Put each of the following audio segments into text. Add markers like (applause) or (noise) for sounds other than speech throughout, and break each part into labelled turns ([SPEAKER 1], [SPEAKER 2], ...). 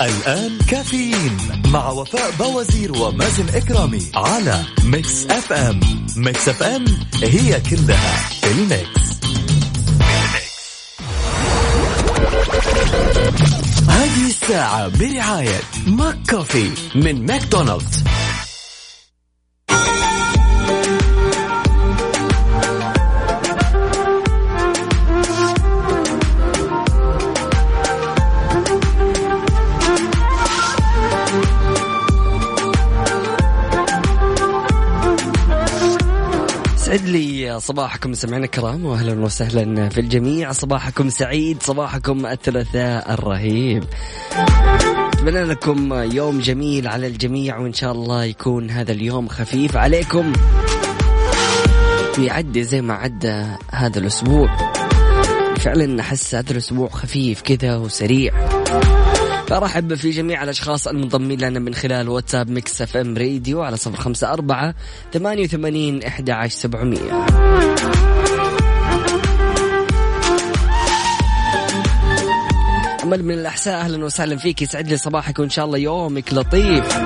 [SPEAKER 1] الآن كافيين مع وفاء بوازير ومازن إكرامي على Mix FM. Mix FM هي كلها ال mix. هذه الساعة برعاية McCafé من ماكدونالدز.
[SPEAKER 2] يسعد لي صباحكم سمعنا الكرام واهلا وسهلا في الجميع. صباحكم سعيد صباحكم الثلاثاء الرهيب. أتمنى لكم يوم جميل على الجميع وإن شاء الله يكون هذا اليوم خفيف عليكم. ويعدي زي ما عدى هذا الأسبوع. فعلا أحس هذا الأسبوع خفيف كذا وسريع. نرحب في جميع الأشخاص المنضمين لنا من خلال واتساب Mix FM radio على صفر خمسة أربعة ثمانية وثمانين إحدى عشر سبعمية. أمل من الأحساء أهلا وسهلا فيك يسعد لي صباحك وإن شاء الله يومك لطيف.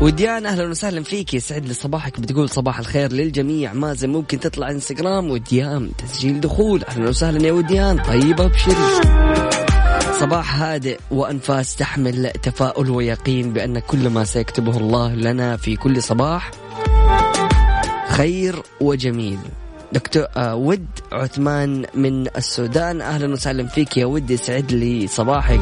[SPEAKER 2] وديان أهلا وسهلا فيك يسعد لي صباحك بتقول صباح الخير للجميع. مازن ممكن تطلع إنستغرام وديان تسجيل دخول. أهلا وسهلا يا وديان طيب أبشري. صباح هادئ وأنفاس تحمل تفاؤل ويقين بأن كل ما سيكتبه الله لنا في كل صباح خير وجميل. دكتور آه ود عثمان من السودان. أهلا وسهلا فيك يا ود يسعد لي صباحك.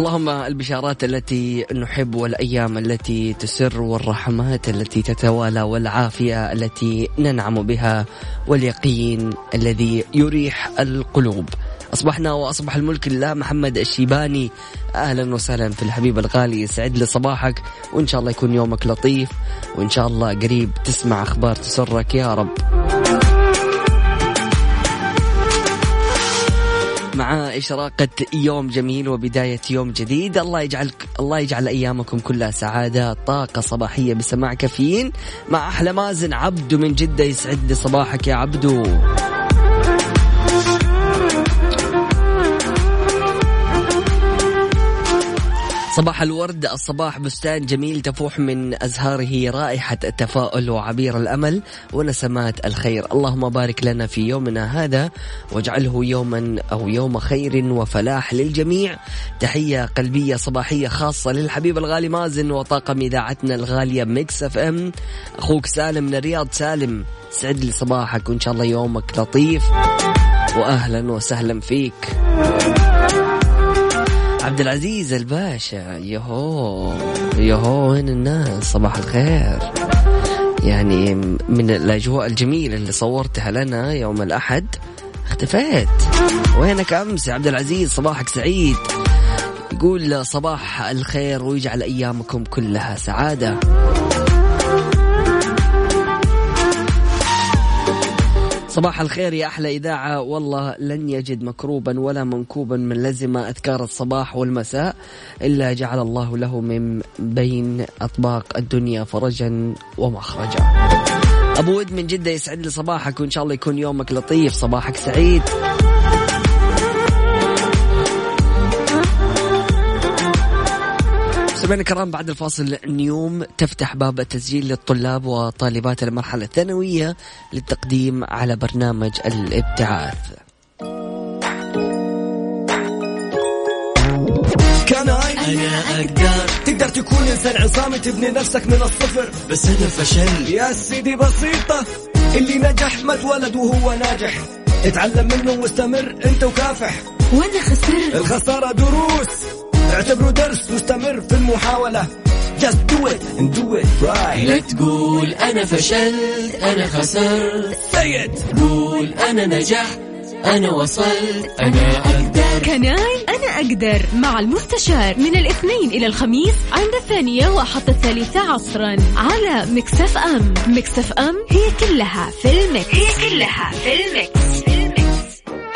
[SPEAKER 2] اللهم البشارات التي نحب والأيام التي تسر والرحمات التي تتوالى والعافية التي ننعم بها واليقين الذي يريح القلوب. أصبحنا وأصبح الملك لله محمد الشيباني. أهلا وسهلا في الحبيب الغالي. يسعد لي صباحك وإن شاء الله يكون يومك لطيف وإن شاء الله قريب تسمع أخبار تسرك يا رب. مع إشراقة يوم جميل وبداية يوم جديد. الله يجعل الله يجعل أيامكم كلها سعادة طاقة صباحية بسماع كافيين. مع أحلى مازن عبدو من جدة يسعد صباحك يا عبدو. صباح الورد الصباح بستان جميل تفوح من أزهاره رائحة التفاؤل وعبير الأمل ونسمات الخير. اللهم بارك لنا في يومنا هذا واجعله يوما أو يوم خير وفلاح للجميع. تحية قلبية صباحية خاصة للحبيب الغالي مازن وطاقم إذاعتنا الغالية Mix FM. أخوك سالم من الرياض. سالم سعد لي صباحك وإن شاء الله يومك لطيف وأهلا وسهلا فيك. عبد العزيز الباشا. يهو. يهو وين الناس؟ صباح الخير. يعني من الأجواء الجميلة اللي صورتها لنا يوم الأحد. اختفيت. وينك أمس يا عبد العزيز صباحك سعيد. يقول صباح الخير ويجعل أيامكم كلها سعادة. صباح الخير يا أحلى إذاعة. والله لن يجد مكروبا ولا منكوبا من لزم أذكار الصباح والمساء إلا جعل الله له من بين أطباق الدنيا فرجا ومخرجا. أبو ود من جدة يسعد لي صباحك وإن شاء الله يكون يومك لطيف صباحك سعيد. مستمعينا الكرام بعد الفاصل نيوم تفتح باب التسجيل للطلاب وطالبات المرحلة الثانوية للتقديم على برنامج الابتعاث.
[SPEAKER 3] كان أنا أقدر. تقدر تكون إنسان عصامي تبني نفسك من الصفر. بس أنا فشل. يا سيدي بسيطة اللي نجح ما اتولد وهو ناجح. اتعلم منه واستمر أنت وكافح.
[SPEAKER 4] وأنا خسرت.
[SPEAKER 3] الخسارة دروس. اعتبره درس مستمر في المحاولة. Just do it and do it right.
[SPEAKER 5] لا تقول أنا فشلت أنا خسرت.
[SPEAKER 3] Say it.
[SPEAKER 5] قول أنا نجحت
[SPEAKER 3] أنا وصلت. أنا أقدر.
[SPEAKER 5] كناي أنا أقدر. مع المستشار من الاثنين إلى الخميس عند الثانية وحتى الثالثة عصرا على Mix FM. Mix FM هي كلها في ال mix هي كلها في ال mix, في ال
[SPEAKER 6] mix.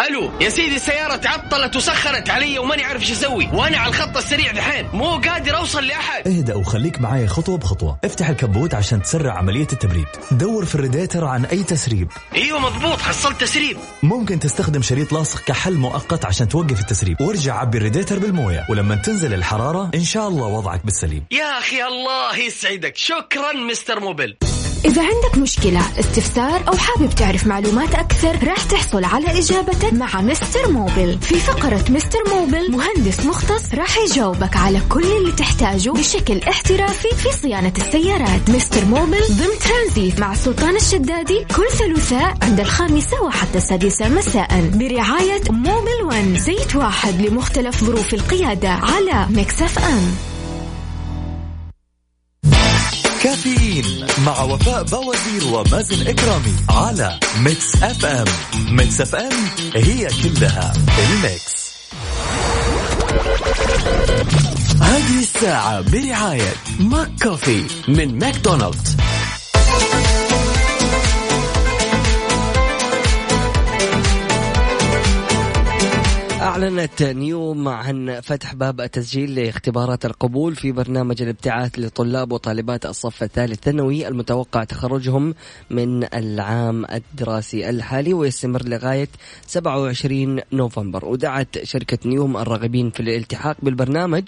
[SPEAKER 6] ألو يا سيدي السيارة تعطلت وسخنت علي وماني عارف إيش أسوي. وأنا على الخط السريع دحين مو قادر أوصل لأحد.
[SPEAKER 1] اهدأ وخليك معاي خطوة بخطوة. افتح الكبوت عشان تسرع عملية التبريد. دور في الريديتر عن أي تسريب.
[SPEAKER 6] أيوه مضبوط حصلت تسريب.
[SPEAKER 1] ممكن تستخدم شريط لاصق كحل مؤقت عشان توقف التسريب. وارجع عبي الريديتر بالموية. ولما تنزل الحرارة إن شاء الله وضعك بالسليم.
[SPEAKER 6] يا أخي الله يسعدك. شكرا Mister Mobil.
[SPEAKER 5] إذا عندك مشكلة استفسار أو حابب تعرف معلومات أكثر راح تحصل على إجابتك مع Mister Mobil. في فقرة Mister Mobil مهندس مختص راح يجاوبك على كل اللي تحتاجه بشكل احترافي في صيانة السيارات. Mister Mobil ضمن ترانزيت مع سلطان الشدادي كل ثلاثاء عند الخامسة وحتى السادسة مساء. برعاية Mobil One زيت واحد لمختلف ظروف القيادة على Mix FM.
[SPEAKER 1] كافيين مع وفاء بوازير ومازن إكرامي على Mix FM. Mix FM هي كلها ال mix. هذه الساعة برعاية McCafé من ماكدونالدز.
[SPEAKER 2] أعلنت نيوم عن فتح باب التسجيل لاختبارات القبول في برنامج الابتعاث لطلاب وطالبات الصف الثالث ثانوي المتوقع تخرجهم من العام الدراسي الحالي ويستمر لغاية 27 نوفمبر. ودعت شركة نيوم الراغبين في الالتحاق بالبرنامج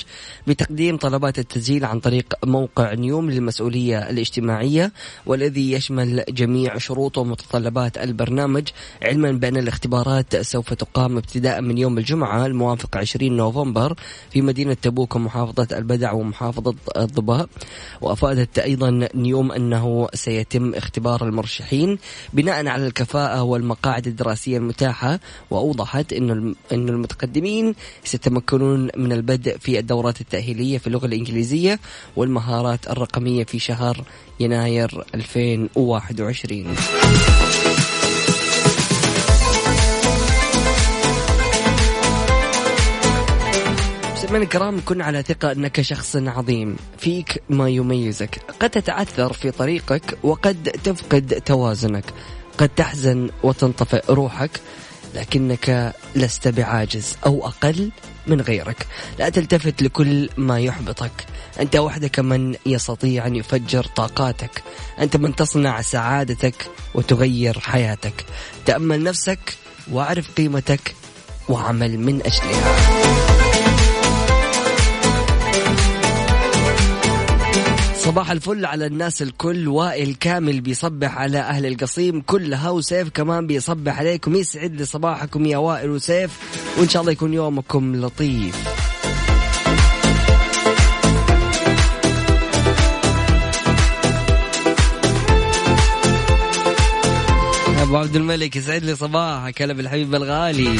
[SPEAKER 2] بتقديم طلبات التسجيل عن طريق موقع نيوم للمسؤولية الاجتماعية والذي يشمل جميع شروط ومتطلبات البرنامج علما بأن الاختبارات سوف تقام ابتداء من يوم الجمعة الموافق 20 نوفمبر في مدينة تبوك ومحافظة البدع ومحافظة الضباء وأفادت أيضا نيوم أنه سيتم اختبار المرشحين بناء على الكفاءة والمقاعد الدراسية المتاحة. وأوضحت أن المتقدمين سيتمكنون من البدء في الدورات التأهيلية في اللغة الإنجليزية والمهارات الرقمية في شهر يناير 2021 مستمعينا الكرام كن على ثقة أنك شخص عظيم. فيك ما يميزك. قد تتعثر في طريقك وقد تفقد توازنك. قد تحزن وتنطفئ روحك لكنك لست بعاجز أو أقل من غيرك. لا تلتفت لكل ما يحبطك. أنت وحدك من يستطيع أن يفجر طاقاتك. أنت من تصنع سعادتك وتغير حياتك. تأمل نفسك وأعرف قيمتك وعمل من أجلها. صباح الفل على الناس الكل وائل كامل بيصبح على أهل القصيم كلها وسيف كمان بيصبح عليكم يسعد لي صباحكم يا وائل وسيف وإن شاء الله يكون يومكم لطيف. أبو عبد الملك يسعد لي صباحك هلا بالحبيب الغالي.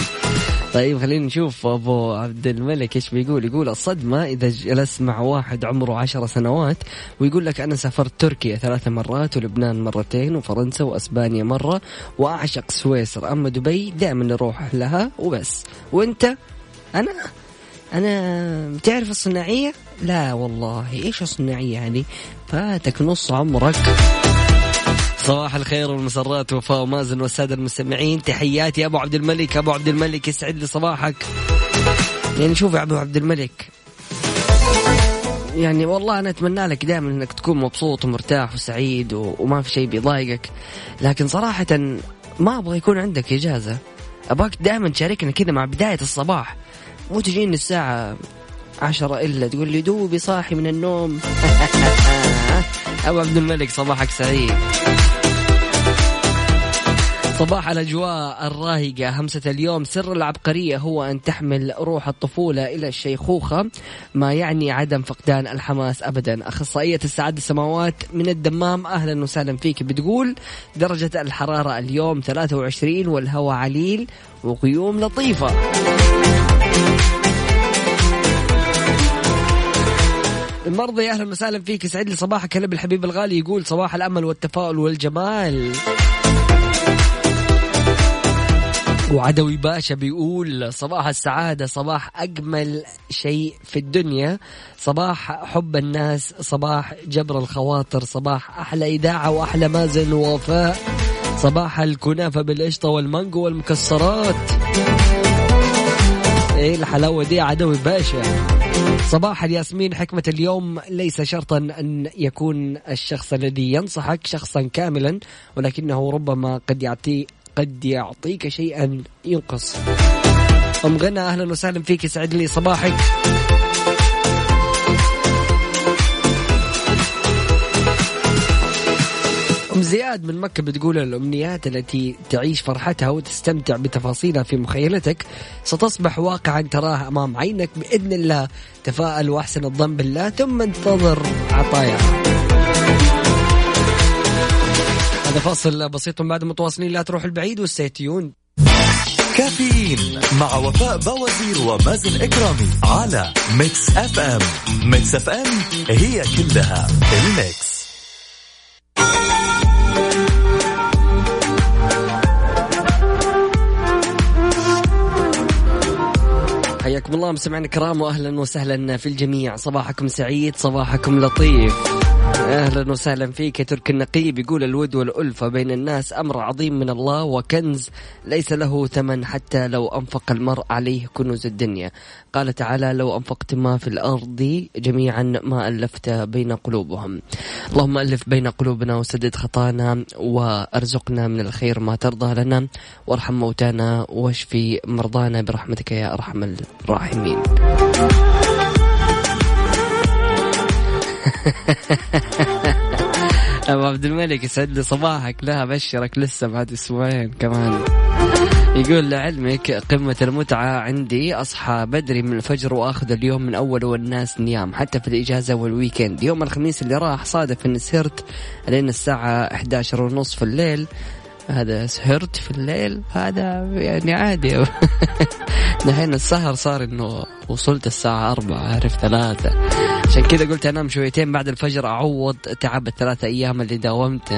[SPEAKER 2] طيب خلينا نشوف أبو عبد الملك إيش بيقول. يقول الصدمة إذا جلست مع واحد عمره عشر سنوات ويقول لك أنا سافرت تركيا ثلاث مرات ولبنان مرتين وفرنسا وأسبانيا مرة وأعشق سويسرا. أما دبي دائما نروح لها وبس. وأنت؟ أنا؟ أنا بتعرف الصناعية؟ لا والله. إيش الصناعية هذه؟ فاتك نص عمرك. صباح الخير والمسرات وفاء ومازن والسادة المستمعين. تحياتي أبو عبد الملك. أبو عبد الملك يسعد لي صباحك. يعني شوف يا أبو عبد الملك يعني والله أنا أتمنى لك دائما أنك تكون مبسوط ومرتاح وسعيد. وما في شيء بيضايقك. لكن صراحة ما أبغى يكون عندك إجازة. أبغاك دائما تشاركنا كذا مع بداية الصباح. مو تجيني الساعة عشرة إلا تقول لي دوبي صاحي من النوم. (laughs) أبو عبد الملك صباحك سعيد. صباح الأجواء الراهقة. همسة اليوم سر العبقرية هو أن تحمل روح الطفولة إلى الشيخوخة ما يعني عدم فقدان الحماس أبدا. أخصائية السعادة السماوات من الدمام أهلا وسهلا فيك بتقول درجة الحرارة اليوم 23 والهواء عليل وغيوم لطيفة. المرضى أهلا وسهلا فيك. يسعد لي صباحك هلا بالحبيب الغالي يقول صباح الأمل والتفاؤل والجمال. وعدوي باشا بيقول صباح السعادة صباح أجمل شيء في الدنيا صباح حب الناس صباح جبر الخواطر صباح أحلى إذاعة وأحلى مازن ووفاء صباح الكنافة بالقشطة والمانجو والمكسرات. إيه الحلاوة دي عدوي باشا؟ صباح الياسمين حكمة اليوم ليس شرطا أن يكون الشخص الذي ينصحك شخصا كاملا ولكنه ربما قد يعطي قد يعطيك شيئا ينقص. أم غنى أهلا وسهلا فيك يسعد لي صباحك. أم زياد من مكة بتقول الأمنيات التي تعيش فرحتها وتستمتع بتفاصيلها في مخيلتك ستصبح واقعا تراها أمام عينك بإذن الله. تفاءل وأحسن الظن بالله ثم انتظر عطاياها. هذا فاصل بسيط بعد متواصلين لا تروح البعيد والسيتيون
[SPEAKER 1] كافيين مع وفاء بوازير ومازن إكرامي على Mix FM. Mix FM هي كلها ال mix.
[SPEAKER 2] حياكم الله مستمعينا الكرام واهلا وسهلا في الجميع. صباحكم سعيد صباحكم لطيف. أهلا وسهلا فيك. يا تركي النقيب يقول الود والألفة بين الناس أمر عظيم من الله وكنز ليس له ثمن حتى لو أنفق المرء عليه كنوز الدنيا. قال تعالى لو أنفقت ما في الأرض جميعا ما ألفت بين قلوبهم. اللهم ألف بين قلوبنا وسدد خطانا وأرزقنا من الخير ما ترضى لنا. وارحم موتانا واشفي مرضانا برحمتك يا أرحم الراحمين. (laughs) ابو عبد الملك يسعد لي صباحك. لا أبشرك لسه بعد أسبوعين كمان. يقول لعلمك قمة المتعة عندي. أصحى بدري من الفجر وأخذ اليوم من أوله والناس نيام حتى في الإجازة والويكند. يوم الخميس اللي راح صادف أني سهرت لين الساعة 11 ونص في الليل. هذا سهرت في الليل؟ هذا يعني عادي. (laughs) دحين السهر صار إنه وصلت الساعة أربعة عارف ثلاثة. عشان كذا قلت أنام شويتين بعد الفجر أعوض تعب الثلاثة أيام اللي داومت.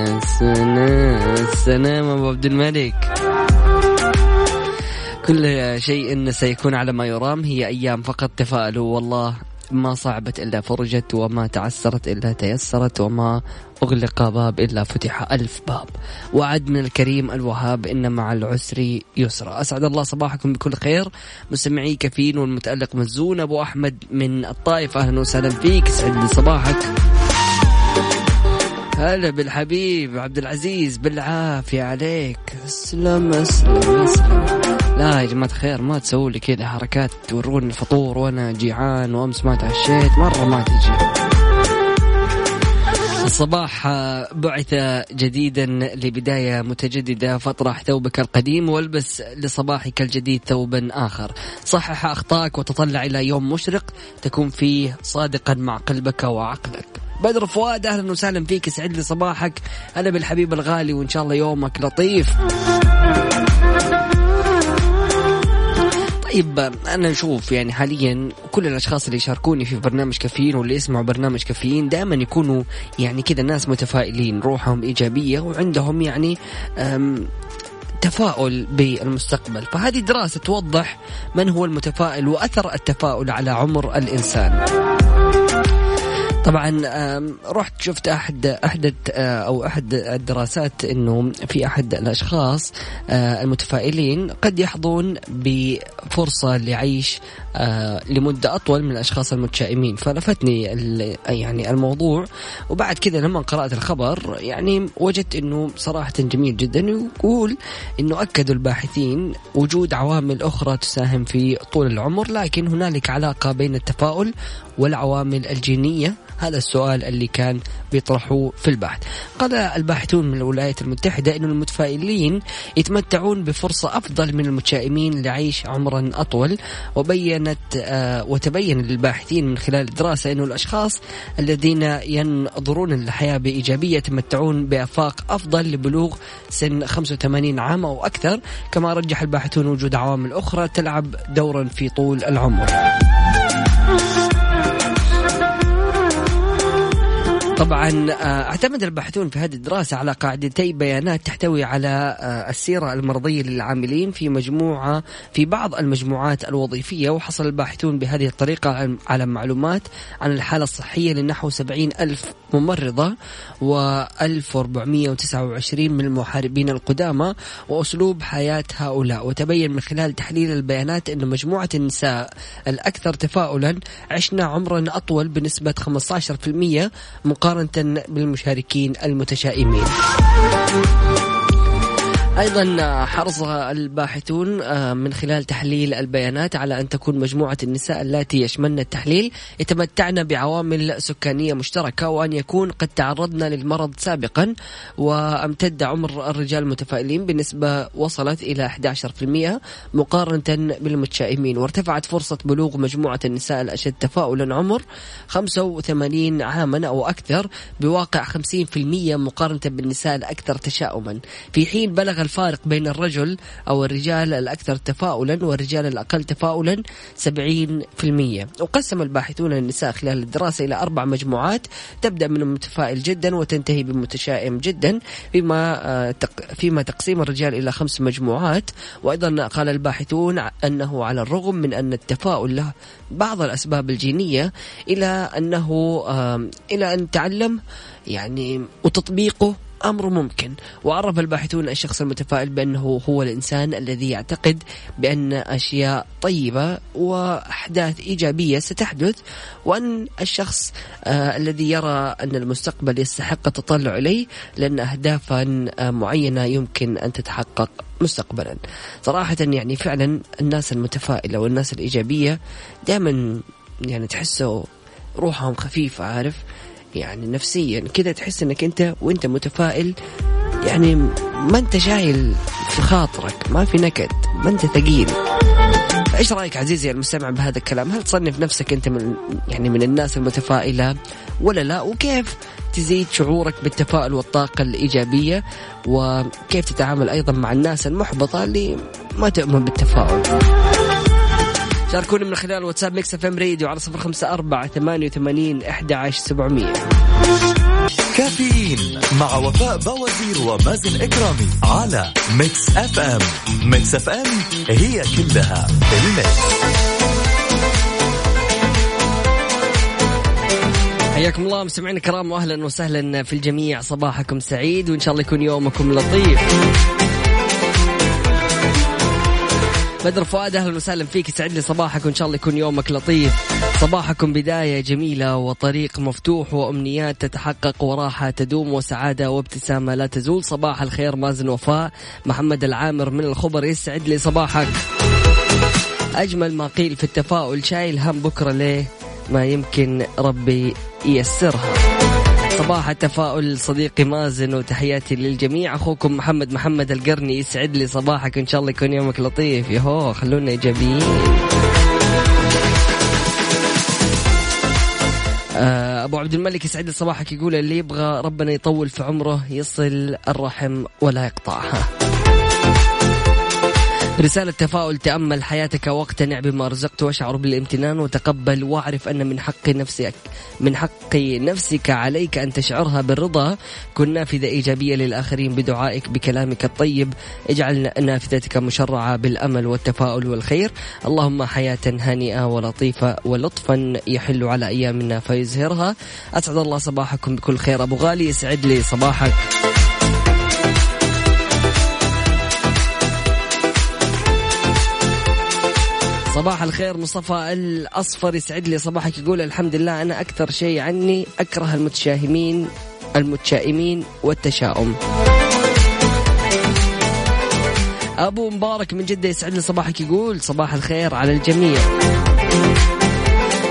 [SPEAKER 2] السلام أبو عبد الملك. كل شيء سيكون على ما يرام هي أيام فقط تفاءلوا والله ما صعبت إلا فرجت وما تعسرت إلا تيسرت وما أغلق باب إلا فتح ألف باب. وعد من الكريم الوهاب إن مع العسر يسرا. أسعد الله صباحكم بكل خير. مستمعي كفين والمتألق مزون. أبو أحمد من الطائف. أهلا وسهلا فيك. سعد صباحك. هلا بالحبيب عبد العزيز بالعافية عليك. أسلم أسلم. اسلم لا يا جماعة الخير ما تسووا لي كذا حركات توروني الفطور وأنا جيعان وأمس ما تعشيت مرة ما تجي. الصباح بعث جديدا لبداية متجددة فاطرح ثوبك القديم والبس لصباحك الجديد ثوبا آخر. صحح أخطائك وتطلع إلى يوم مشرق تكون فيه صادقا مع قلبك وعقلك. بدر فؤاد أهلا وسهلا فيك يسعد لي صباحك. أنا بالحبيب الغالي وإن شاء الله يومك لطيف. طيب أنا أشوف يعني حاليا كل الأشخاص اللي يشاركوني في برنامج كافيين واللي يسمعوا برنامج كافيين دائما يكونوا يعني كذا ناس متفائلين روحهم إيجابية وعندهم يعني تفاؤل بالمستقبل. فهذه دراسة توضح من هو المتفائل وأثر التفاؤل على عمر الإنسان. طبعا رحت شفت أحد أحد أو أحد الدراسات إنه في أحد الأشخاص المتفائلين قد يحظون بفرصة لعيش لمدة أطول من الأشخاص المتشائمين. فلفتني يعني الموضوع. وبعد كذا لما قرأت الخبر يعني وجدت إنه صراحة جميل جدا. يقول إنه أكدوا الباحثين وجود عوامل أخرى تساهم في طول العمر لكن هنالك علاقة بين التفاؤل والعوامل الجينية. هذا السؤال اللي كان بيطرحوه في البحث. قال الباحثون من الولايات المتحدة أن المتفائلين يتمتعون بفرصة أفضل من المتشائمين لعيش عمرا أطول. وبينت آه وتبين للباحثين من خلال الدراسة أن الأشخاص الذين ينظرون للحياة بإيجابية يتمتعون بأفاق أفضل لبلوغ سن 85 عام أو أكثر كما رجح الباحثون وجود عوامل أخرى تلعب دورا في طول العمر. طبعا آه، اعتمد الباحثون في هذه الدراسة على قاعدتي بيانات تحتوي على آه، السيرة المرضية للعاملين في مجموعة في بعض المجموعات الوظيفية وحصل الباحثون بهذه الطريقة على معلومات عن الحالة الصحية لنحو 70 ألف ممرضة و1429 من المحاربين القدامى وأسلوب حياة هؤلاء. وتبين من خلال تحليل البيانات أن مجموعة النساء الأكثر تفاؤلا عشنا عمرا أطول بنسبة 15% مقارنة بالمشاركين المتشائمين. أيضا حرص الباحثون آه، من خلال تحليل البيانات على أن تكون مجموعة النساء اللاتي يشملن التحليل يتمتعن بعوامل سكانية مشتركة وأن يكون قد تعرضن للمرض سابقا. وامتد عمر الرجال المتفائلين بنسبة وصلت إلى 11% مقارنة بالمتشائمين. وارتفعت فرصة بلوغ مجموعة النساء الأشد تفاؤلا عمر 85 عاما أو أكثر بواقع 50% مقارنة بالنساء الأكثر تشاؤما. في حين بلغ الفارق بين الرجل أو الرجال الأكثر تفاؤلا والرجال الأقل تفاؤلا 70% وقسم الباحثون النساء خلال الدراسة إلى أربع مجموعات. تبدأ من المتفائل جدا وتنتهي بمتشائم جدا فيما آه، فيما تقسيم الرجال إلى خمس مجموعات. وأيضا قال الباحثون أنه على الرغم من أن التفاؤل له بعض الأسباب الجينية إلى أنه إلى أن تعلم يعني وتطبيقه أمر ممكن. وعرف الباحثون الشخص المتفائل بأنه هو الإنسان الذي يعتقد بأن أشياء طيبة وأحداث إيجابية ستحدث وأن الشخص آه الذي يرى أن المستقبل يستحق التطلع إليه لأن أهدافا آه معينة يمكن أن تتحقق مستقبلا. صراحة يعني فعلا الناس المتفائلة والناس الإيجابية دائما يعني تحسوا روحهم خفيفة عارف؟ يعني نفسيا. كذا تحس إنك أنت وأنت متفائل. يعني ما أنت شايل في خاطرك ما في نكد ما أنت ثقيل. إيش رأيك عزيزي المستمع بهذا الكلام؟ هل تصنف نفسك أنت من يعني من الناس المتفائلة ولا لا؟ وكيف تزيد شعورك بالتفاؤل والطاقة الإيجابية؟ وكيف تتعامل أيضا مع الناس المحبطة اللي ما تؤمن بالتفاؤل؟ شاركوني من خلال واتساب Mix FM Radio على صفر خمسة أربعة ثمانية وثمانين إحدى عشر سبعمية.
[SPEAKER 1] كافيين مع وفاء بوازير ومازن إكرامي على Mix FM. Mix FM هي كلها ال mix.
[SPEAKER 2] حياكم الله مستمعينا الكرام واهلا وسهلا في الجميع. صباحكم سعيد وإن شاء الله يكون يومكم لطيف. بدر فؤاد أهلا وسهلا فيك. يسعد لي صباحك وإن شاء الله يكون يومك لطيف. صباحكم بداية جميلة وطريق مفتوح وأمنيات تتحقق وراحة تدوم وسعادة وابتسامة. لا تزول صباح الخير مازن وفاء. محمد العامر من الخبر يسعد لي صباحك. أجمل ما قيل في التفاؤل شايل هم بكرة ليه ما يمكن ربي ييسرها. صباح التفاؤل صديقي مازن وتحياتي للجميع. أخوكم محمد محمد القرني يسعد لي صباحك ان شاء الله يكون يومك لطيف. يهو خلونا ايجابيين آه، أبو عبد الملك يسعد صباحك يقول اللي يبغى ربنا يطول في عمره يصل الرحم ولا يقطعها. رسالة تفاؤل تأمل حياتك واقتنع بما رزقت واشعر بالامتنان وتقبل واعرف أن من حق نفسك من حق نفسك عليك أن تشعرها بالرضا. كن نافذة إيجابية للآخرين بدعائك بكلامك الطيب. اجعل نافذتك مشرعة بالأمل والتفاؤل والخير. اللهم حياة هانئة ولطيفة ولطفا يحل على أيامنا فيزهرها. أسعد الله صباحكم بكل خير. أبو غالي يسعد لي صباحك. صباح الخير مصطفى الأصفر يسعد لي صباحك يقول الحمد لله أنا أكثر شيء عني أكره المتشاهمين المتشائمين والتشاؤم. أبو مبارك من جدة يسعد لي صباحك يقول صباح الخير على الجميع.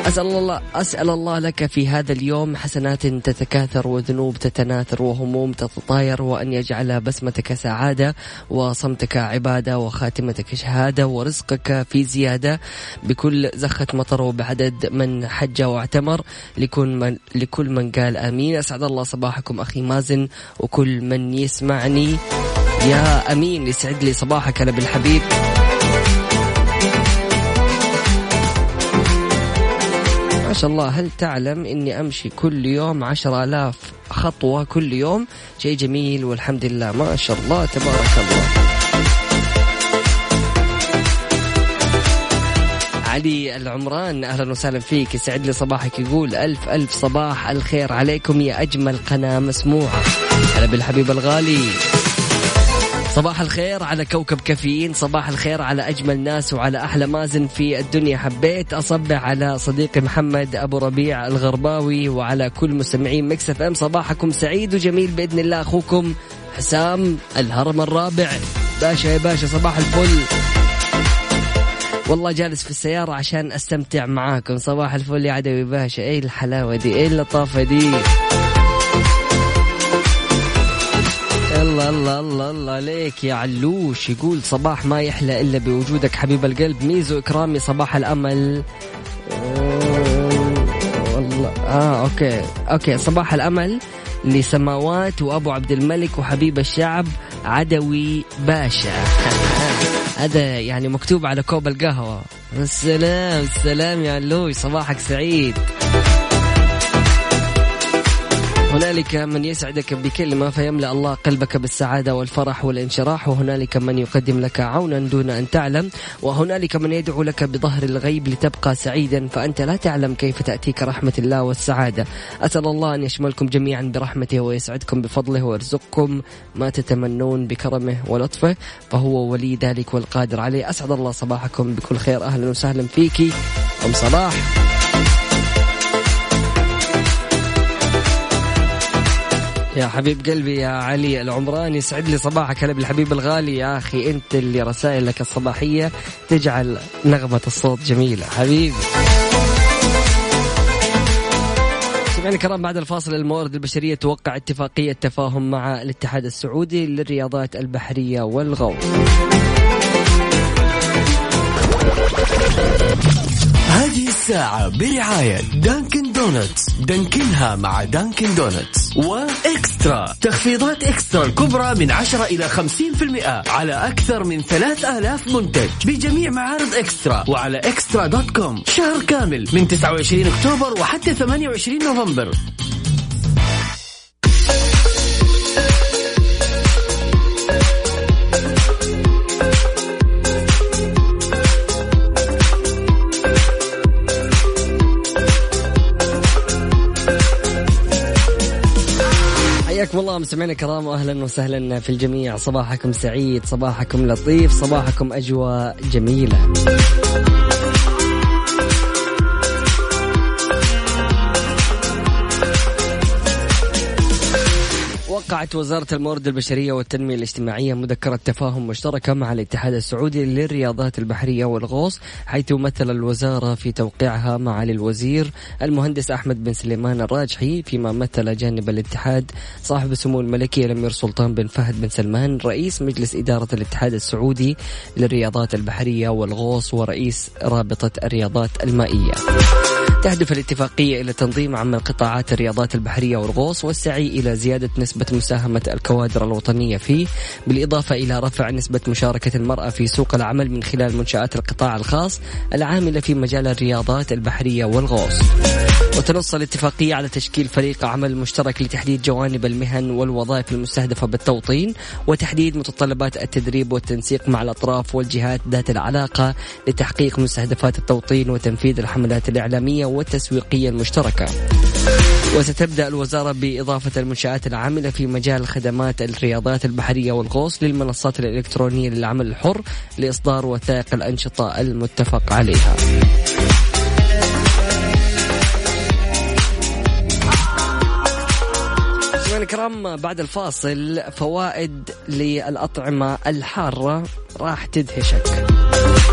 [SPEAKER 2] أسأل الله أسأل الله لك في هذا اليوم حسنات تتكاثر وذنوب تتناثر وهموم تتطاير وأن يجعل بسمتك سعادة وصمتك عبادة وخاتمتك شهادة ورزقك في زيادة بكل زخة مطر وبعدد من حج واعتمر لكل من لكل من قال آمين. أسعد الله صباحكم أخي مازن وكل من يسمعني. يا أمين يسعد لي صباحك أنا بالحبيب شاء الله هل تعلم إني أمشي كل يوم عشر آلاف خطوة كل يوم؟ شيء جميل والحمد لله. ما شاء الله تبارك الله. علي العمران أهلا وسهلا فيك. يسعد لي صباحك يقول ألف ألف صباح الخير عليكم يا أجمل قناة مسموعة. هلا بالحبيب الغالي. صباح الخير على كوكب كافيين صباح الخير على أجمل ناس وعلى أحلى مازن في الدنيا. حبيت أصبح على صديقي محمد أبو ربيع الغرباوي وعلى كل مستمعين مكسف أم. صباحكم سعيد وجميل بإذن الله. أخوكم حسام الهرم الرابع. باشا يا باشا صباح الفل. والله جالس في السيارة عشان أستمتع معاكم. صباح الفل يا عدوي باشا. إيه الحلاوة دي؟ إيه اللطافة دي؟ الله الله الله الله عليك يا علوش. يقول صباح ما يحلى إلا بوجودك حبيب القلب. ميزو إكرامي صباح الأمل. والله آه okay okay. صباح الأمل لسماوات وأبو عبد الملك وحبيب الشعب عدوي باشا. (laughs) هذا يعني مكتوب على كوب القهوة. السلام السلام يا علوش. صباحك سعيد. هنالك من يسعدك بكلمة فيملأ الله قلبك بالسعادة والفرح والانشراح وهنالك من يقدم لك عونا دون أن تعلم وهنالك من يدعو لك بظهر الغيب لتبقى سعيدا فأنت لا تعلم كيف تأتيك رحمة الله والسعادة. أسأل الله أن يشملكم جميعا برحمته ويسعدكم بفضله ويرزقكم ما تتمنون بكرمه ولطفه فهو ولي ذلك والقادر عليه. أسعد الله صباحكم بكل خير أهلا وسهلا فيكي أم صباح. يا حبيب قلبي يا علي العمران يسعد لي صباحك هلا بالحبيب الغالي. يا أخي أنت اللي رسائلك الصباحية تجعل نغمة الصوت جميلة. حبيبي سمعنا الكرام بعد الفاصل الموارد البشرية توقع اتفاقية تفاهم مع الاتحاد السعودي للرياضات البحرية والغوص.
[SPEAKER 1] هذه الساعة برعاية Dunkin' Donuts دانكنها مع Dunkin' Donuts و Extra. تخفيضات Extra الكبرى من 10 إلى 50% على أكثر من 3000 منتج بجميع معارض Extra وعلى Extra dot com. شهر كامل من 29 أكتوبر وحتى 28 نوفمبر.
[SPEAKER 2] حياكم الله مستمعينا الكرام واهلا وسهلا في الجميع. صباحكم سعيد صباحكم لطيف صباحكم أجواء جميلة. وقعت وزارة الموارد البشرية والتنمية الاجتماعية مذكرة تفاهم مشتركة مع الاتحاد السعودي للرياضات البحرية والغوص حيث مثل الوزارة في توقيعها معالي الوزير المهندس أحمد بن سليمان الراجحي فيما مثل جانب الاتحاد. صاحب السمو الملكي الأمير سلطان بن فهد بن سلمان رئيس مجلس إدارة الاتحاد السعودي للرياضات البحرية والغوص ورئيس رابطة الرياضات المائية. تهدف الاتفاقية إلى تنظيم عمل قطاعات الرياضات البحرية والغوص والسعي إلى زيادة نسبة مساهمة الكوادر الوطنية فيه بالإضافة إلى رفع نسبة مشاركة المرأة في سوق العمل من خلال منشآت القطاع الخاص العاملة في مجال الرياضات البحرية والغوص. وتنص الاتفاقية على تشكيل فريق عمل مشترك لتحديد جوانب المهن والوظائف المستهدفة بالتوطين وتحديد متطلبات التدريب والتنسيق مع الأطراف والجهات ذات العلاقة لتحقيق مستهدفات التوطين وتنفيذ الحملات الإعلامية والتسويقية المشتركة. وستبدأ الوزارة بإضافة المنشآت العاملة في مجال خدمات الرياضات البحرية والغوص للمنصات الإلكترونية للعمل الحر لإصدار وثائق الأنشطة المتفق عليها. الكرام بعد الفاصل فوائد للأطعمة الحارة راح تدهشك.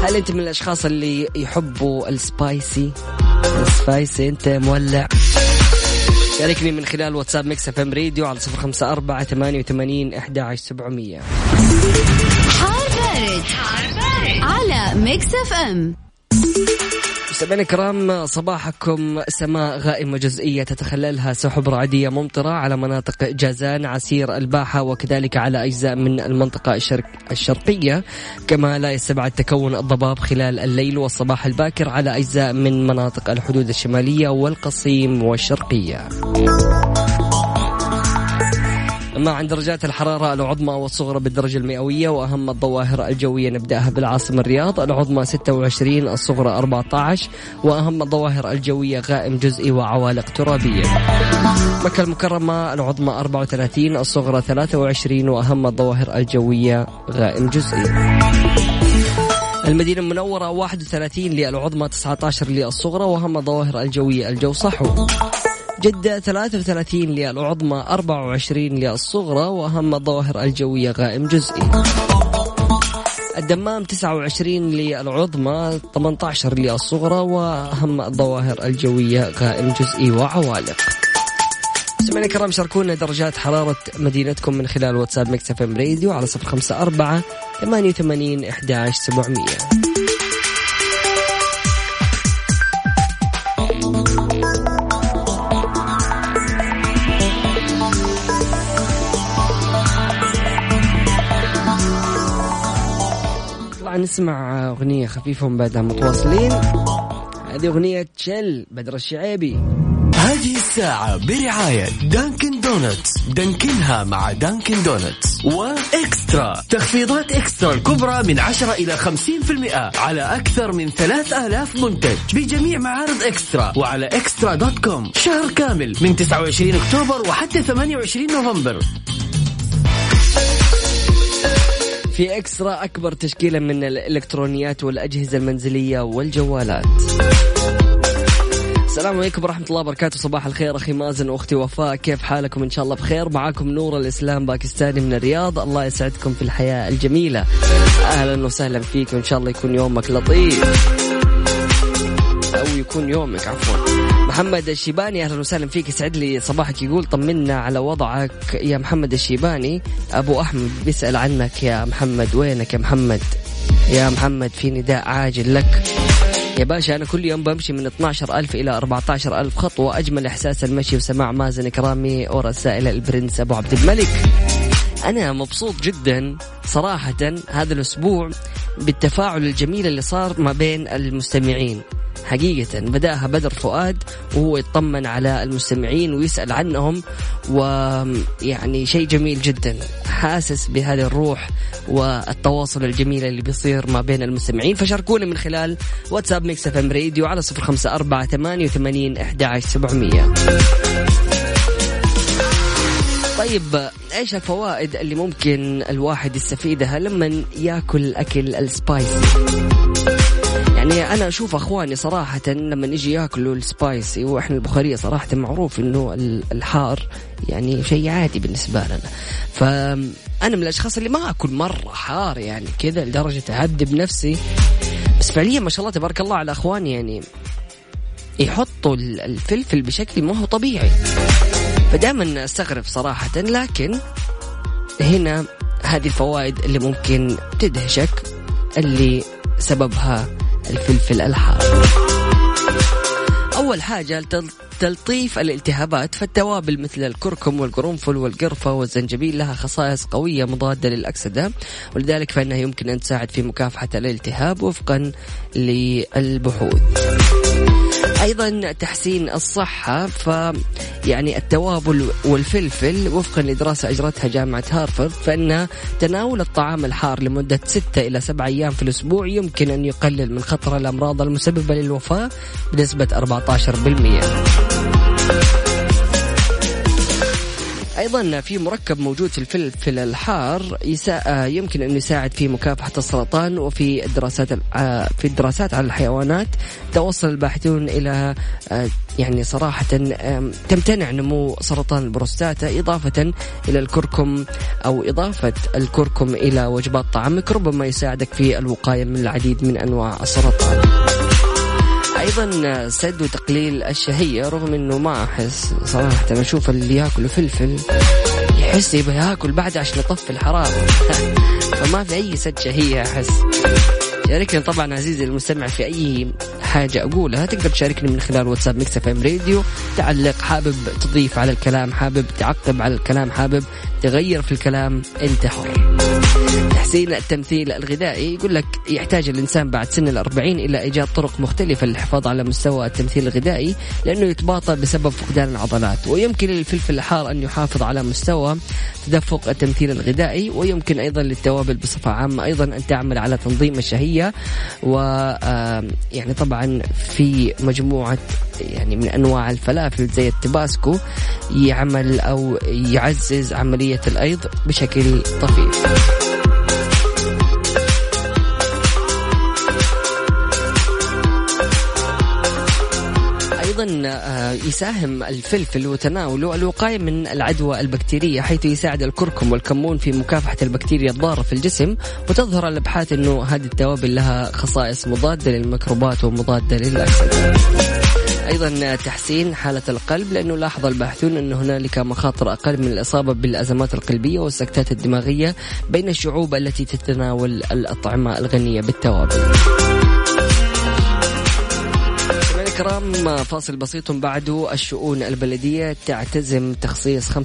[SPEAKER 2] هل أنت من الأشخاص اللي يحبوا ال spicy؟ ال spicy أنت مولع شاركني من خلال واتساب Mix FM Radio على صفر خمسة أربعة ثمانية وثمانين إحدى عشر سبعمية
[SPEAKER 4] حار بارد. على Mix FM
[SPEAKER 2] مستمعينا الكرام صباحكم سماء غائمة جزئية تتخللها سحب رعدية ممطرة على مناطق جازان عسير الباحة وكذلك على أجزاء من المنطقة الشرق الشرقية. كما لا يستبعد تكون الضباب خلال الليل والصباح الباكر على أجزاء من مناطق الحدود الشمالية والقصيم والشرقية. أما عن درجات الحرارة العظمى والصغرى بالدرجة المئوية وأهم الظواهر الجوية نبدأها بالعاصمة الرياض العظمى 26 الصغرى 14 وأهم الظواهر الجوية غائم جزئي وعوالق ترابية. مكة المكرمة العظمى 34 الصغرى 23 وأهم الظواهر الجوية غائم جزئي. المدينة المنورة 31 للعظمى 19 للصغرى وأهم الظواهر الجوية الجو صحو جدة 33 للعظمى 24 للصغرى وأهم الظواهر الجوية غائم جزئي. الدمام 29 للعظمى 18 للصغرى وأهم الظواهر الجوية غائم جزئي وعوالق. سمعنا الكرام شاركونا درجات حرارة مدينتكم من خلال واتساب Mix FM Radio على صفر خمسة أربعة ثمانية وثمانين إحداش سبعمية. نسمع أغنية خفيفة ومن بعدها متواصلين. هذه أغنية تشل بدر الشعيبي.
[SPEAKER 1] هذه الساعة برعاية Dunkin' Donuts دانكنها مع Dunkin' Donuts و Extra تخفيضات Extra الكبرى من 10 إلى 50% على أكثر من 3000 منتج. بجميع معارض Extra وعلى Extra dot com. شهر كامل من 29 أكتوبر وحتى 28 نوفمبر.
[SPEAKER 2] في اكسترا أكبر تشكيلة من الإلكترونيات والأجهزة المنزلية والجوالات. السلام عليكم ورحمة الله وبركاته. صباح الخير أخي مازن وأختي وفاء. كيف حالكم؟ إن شاء الله بخير. معاكم نور الإسلام باكستاني من الرياض. الله يسعدكم في الحياة الجميلة. أهلا وسهلا فيك. وإن شاء الله يكون يومك لطيف. أو يكون يومك عفوا. محمد الشيباني أهلا وسهلا فيك. يسعد لي صباحك. يقول طمنا على وضعك يا محمد الشيباني. أبو أحمد بيسأل عنك يا محمد وينك يا محمد؟ يا محمد في نداء عاجل لك. يا باشا أنا كل يوم بمشي من 12 ألف إلى 14 ألف خطوة. أجمل إحساس المشي وسماع مازن كرامي ورسائل البرنس أبو عبد الملك. أنا مبسوط جدا صراحة هذا الأسبوع بالتفاعل الجميل اللي صار ما بين المستمعين. حقيقة. بدأها بدر فؤاد وهو يطمن على المستمعين ويسأل عنهم ويعني شيء جميل جدا. حاسس بهذه الروح والتواصل الجميل اللي بيصير ما بين المستمعين. فشاركونا من خلال واتساب Mix FM Radio على صفر خمسة أربعة ثمانية وثمانين أحد سبعمية. طيب إيش الفوائد اللي ممكن الواحد يستفيدها لما يأكل أكل ال spicy؟ يعني أنا أشوف أخواني صراحة لما يجي يأكلوا ال spicy وإحنا البخارية صراحة معروف إنه الحار يعني شيء عادي بالنسبة لنا. فأنا من الأشخاص اللي ما أكل مرة حار يعني كذا لدرجة اهدب نفسي. بس فعليا ما شاء الله تبارك الله على أخواني يعني يحطوا الفلفل بشكل ما هو طبيعي. فدائما أستغرب صراحة لكن هنا هذه الفوائد اللي ممكن تدهشك اللي سببها الفلفل الحار. أول حاجة تلطيف الالتهابات فالتوابل مثل الكركم والقرنفل والقرفة والزنجبيل لها خصائص قوية مضادة للأكسدة ولذلك فإنها يمكن أن تساعد في مكافحة الالتهاب وفقا للبحوث. أيضا تحسين الصحة ف يعني التوابل والفلفل وفقا لدراسة أجرتها جامعة هارفرد فإن تناول الطعام الحار لمدة ستة إلى سبعة أيام في الأسبوع يمكن أن يقلل من خطر الأمراض المسببة للوفاة بنسبة 14%. أيضا في مركب موجود في الفلفل الحار يسا... يمكن انه يساعد في مكافحة السرطان وفي الدراسات في الدراسات على الحيوانات توصل الباحثون إلى يعني صراحة تمتنع نمو سرطان البروستاتا إضافة إلى الكركم أو إضافة الكركم إلى وجبات طعامك ربما يساعدك في الوقاية من العديد من أنواع السرطان. أيضا سد وتقليل الشهية رغم إنه ما أحس صراحة أشوف اللي يأكل فلفل يحس يبغى يأكل بعد عشان يطفي الحرارة. (laughs) فما في أي سد شهية أحس. شاركني طبعا عزيزي المستمع في أي حاجة أقولها تقدر تشاركني من خلال واتساب Mix FM Radio. تعلق حابب تضيف على الكلام حابب تعقب على الكلام حابب تغير في الكلام انت حر تحسين التمثيل الغذائي يقول لك يحتاج الإنسان بعد سن الأربعين إلى إيجاد طرق مختلفة للحفاظ على مستوى التمثيل الغذائي لأنه يتباطأ بسبب فقدان العضلات. ويمكن للفلفل الحار أن يحافظ على مستوى تدفق التمثيل الغذائي ويمكن أيضا للتوابل بصفة عامة أيضا أن تعمل على تنظيم الشهية. و يعني طبعا في مجموعة يعني من أنواع الفلافل زي التباسكو يعمل أو يعزز عملية الأيض بشكل طفيف. يساهم الفلفل وتناوله الوقاية من العدوى البكتيرية حيث يساعد الكركم والكمون في مكافحة البكتيريا الضارة في الجسم وتظهر الأبحاث إنه هذه التوابل لها خصائص مضادة للميكروبات ومضادة للأكسدة. أيضا تحسين حالة القلب لأنه لاحظ الباحثون إن هنالك مخاطر أقل من الإصابة بالأزمات القلبية والسكتات الدماغية بين الشعوب التي تتناول الأطعمة الغنية بالتوابل. الكرام فاصل بسيط بعده الشؤون البلدية. تعتزم تخصيص 5%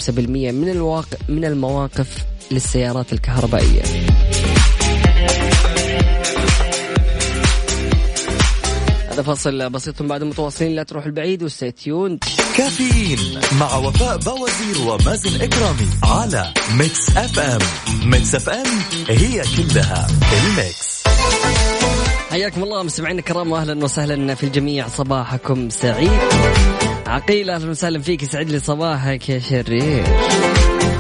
[SPEAKER 2] من الواقع من المواقف للسيارات الكهربائية. هذا فاصل بسيط بعد متواصلين. لا تروح البعيد و stay tuned
[SPEAKER 1] كافيين مع وفاء بوازير ومازن إكرامي على Mix FM. Mix FM هي كلها ال Mix.
[SPEAKER 2] حياكم الله مستمعينا الكرام واهلا وسهلا في الجميع. صباحكم سعيد. عقيل أهلا وسهلا فيك. يسعد لي صباحك يا شرير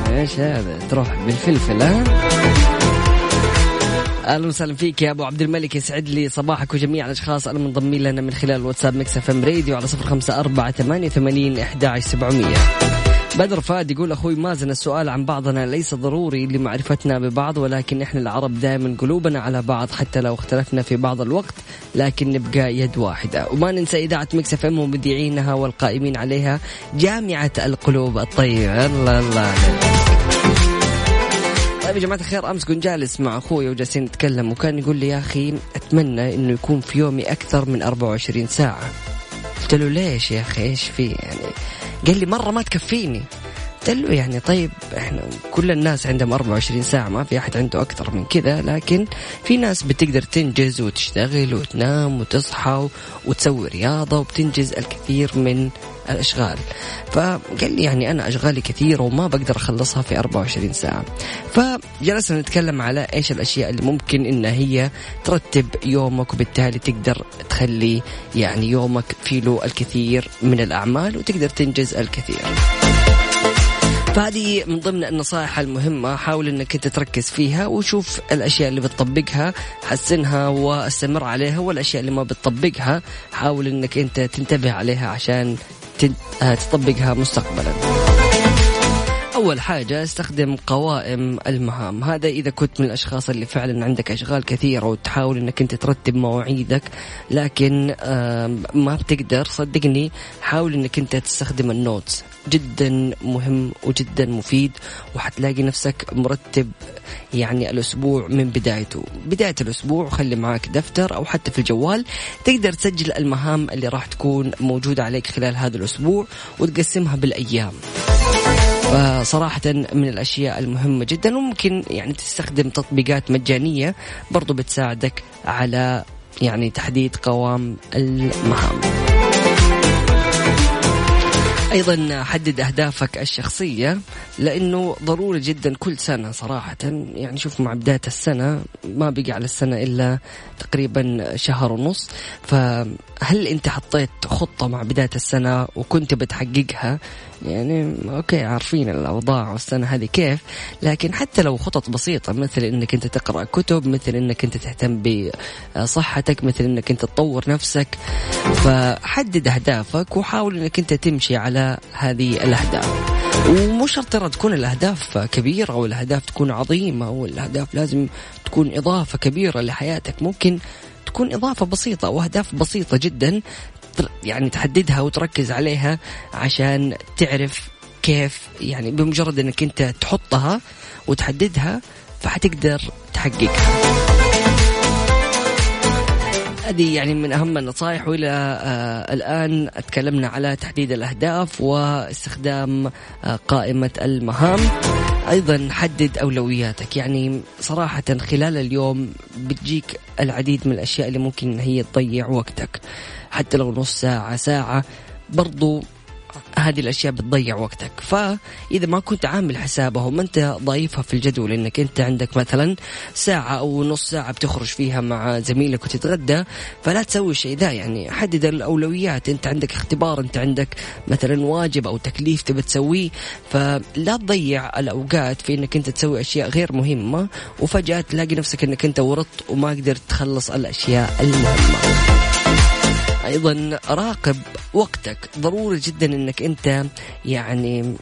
[SPEAKER 2] إيش هذا؟ تروح بالفلفل ها؟ أهلا وسهلا فيك يا أبو عبد الملك. يسعد لي صباحك وجميع الأشخاص. المنضمين لنا من خلال واتساب Mix FM Radio على صفر خمسة أربعة ثمانية ثمانين إحدى سبعمئه بدر فاد يقول أخوي مازن السؤال عن بعضنا ليس ضروري لمعرفتنا ببعض ولكن إحنا العرب دائما قلوبنا على بعض حتى لو اختلفنا في بعض الوقت لكن نبقى يد واحدة. وما ننسى إذاعة Mix FM ومذيعينها والقائمين عليها جامعة القلوب الطيبه الله الله طيب يا جماعة الخير أمس كنت جالس مع أخوي وجالسين نتكلم وكان يقول لي يا أخي أتمنى إنه يكون في يومي أكثر من 24 ساعة. قلت له ليش يا أخي إيش في يعني؟ قال لي مرة ما تكفيني. قلت له يعني طيب إحنا كل الناس عندهم 24 ساعة ما في أحد عنده أكثر من كذا لكن في ناس بتقدر تنجز وتشتغل وتنام وتصحى وتسوي رياضة وبتنجز الكثير من الأشغال. فقال لي يعني أنا أشغالي كثيرة وما بقدر أخلصها في 24 ساعة. فجلسنا نتكلم على إيش الأشياء اللي ممكن إن هي ترتب يومك وبالتالي تقدر تخلي يعني يومك فيه له الكثير من الأعمال وتقدر تنجز الكثير. فهذه من ضمن النصائح المهمة حاول إنك أنت تركز فيها وشوف الأشياء اللي بتطبقها حسنها واستمر عليها والأشياء اللي ما بتطبقها حاول إنك أنت تنتبه عليها عشان تطبقها مستقبلا. أول حاجة استخدم قوائم المهام. هذا إذا كنت من الأشخاص اللي فعلا عندك أشغال كثيرة وتحاول أنك أنت ترتب مواعيدك لكن ما بتقدر صدقني حاول أنك أنت تستخدم النوتس. جدا مهم وجدا مفيد وحتلاقي نفسك مرتب يعني الأسبوع من بدايته. بداية الأسبوع خلي معك دفتر أو حتى في الجوال تقدر تسجل المهام اللي راح تكون موجودة عليك خلال هذا الأسبوع وتقسمها بالأيام. فصراحة من الأشياء المهمة جدا وممكن يعني تستخدم تطبيقات مجانية برضو بتساعدك على يعني تحديد قوام المهام. أيضا حدد أهدافك الشخصية لأنه ضروري جدا كل سنة صراحة. يعني شوف مع بداية السنة ما بقي على السنة إلا تقريبا شهر ونص. فهل أنت حطيت خطة مع بداية السنة وكنت بتحققها؟ يعني أوكي عارفين الأوضاع والسنة هذه كيف لكن حتى لو خطط بسيطة مثل إنك أنت تقرأ كتب مثل إنك أنت تهتم بصحتك مثل إنك أنت تطور نفسك فحدد أهدافك وحاول إنك أنت تمشي على هذه الأهداف. ومو شرط ترى تكون الأهداف كبيرة أو الأهداف تكون عظيمة والاهداف لازم تكون إضافة كبيرة لحياتك. ممكن تكون إضافة بسيطة أو أهداف بسيطة جدا يعني تحددها وتركز عليها عشان تعرف كيف يعني بمجرد إنك أنت تحطها وتحددها فحتقدر تحققها. هذه يعني من أهم النصائح وإلى آه الآن تكلمنا على تحديد الأهداف واستخدام آه قائمة المهام. أيضا حدد أولوياتك. يعني صراحة خلال اليوم بتجيك العديد من الأشياء اللي ممكن هي تضيع وقتك. حتى لو نص ساعة ساعة برضو هذه الأشياء بتضيع وقتك. فإذا ما كنت عامل حسابها ما أنت ضايفها في الجدول إنك أنت عندك مثلا ساعة أو نص ساعة بتخرج فيها مع زميلك وتتغدى فلا تسوي الشيء ذا يعني حدد الأولويات. أنت عندك اختبار أنت عندك مثلا واجب أو تكليف تبي تسويه. فلا تضيع الأوقات في إنك أنت تسوي أشياء غير مهمة وفجأة تلاقي نفسك إنك أنت ورطت وما قدرت تخلص الأشياء المهمة. أيضا راقب وقتك. ضروري جدا إنك أنت يعني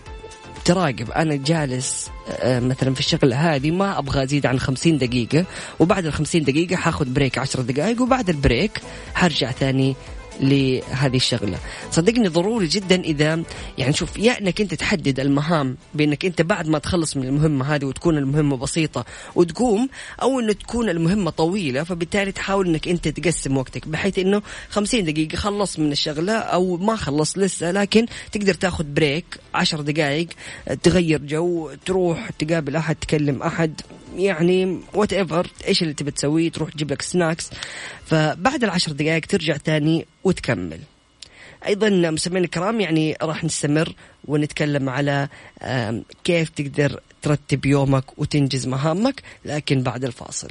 [SPEAKER 2] تراقب. أنا جالس آه، مثلا في الشغله هذه ما أبغى أزيد عن 50 دقيقة وبعد ال 50 دقيقة حاخذ break 10 دقائق وبعد ال break حرجع ثاني لهذه الشغلة. صدقني ضروري جدا إذا يعني شوف يا أنك أنت تحدد المهام بأنك أنت بعد ما تخلص من المهمة هذه وتكون المهمة بسيطة وتقوم أو أنه تكون المهمة طويلة فبالتالي تحاول أنك أنت تقسم وقتك بحيث أنه 50 دقيقة خلص من الشغلة أو ما خلص لسه لكن تقدر تاخذ break 10 دقائق تغير جو تروح تقابل أحد تكلم أحد. يعني whatever إيش اللي تبي تسويه تروح تجيب لك snacks فبعد العشر دقائق ترجع ثاني وتكمل. أيضا مستمعينا الكرام يعني راح نستمر ونتكلم على كيف تقدر ترتب يومك وتنجز مهامك لكن بعد الفاصل.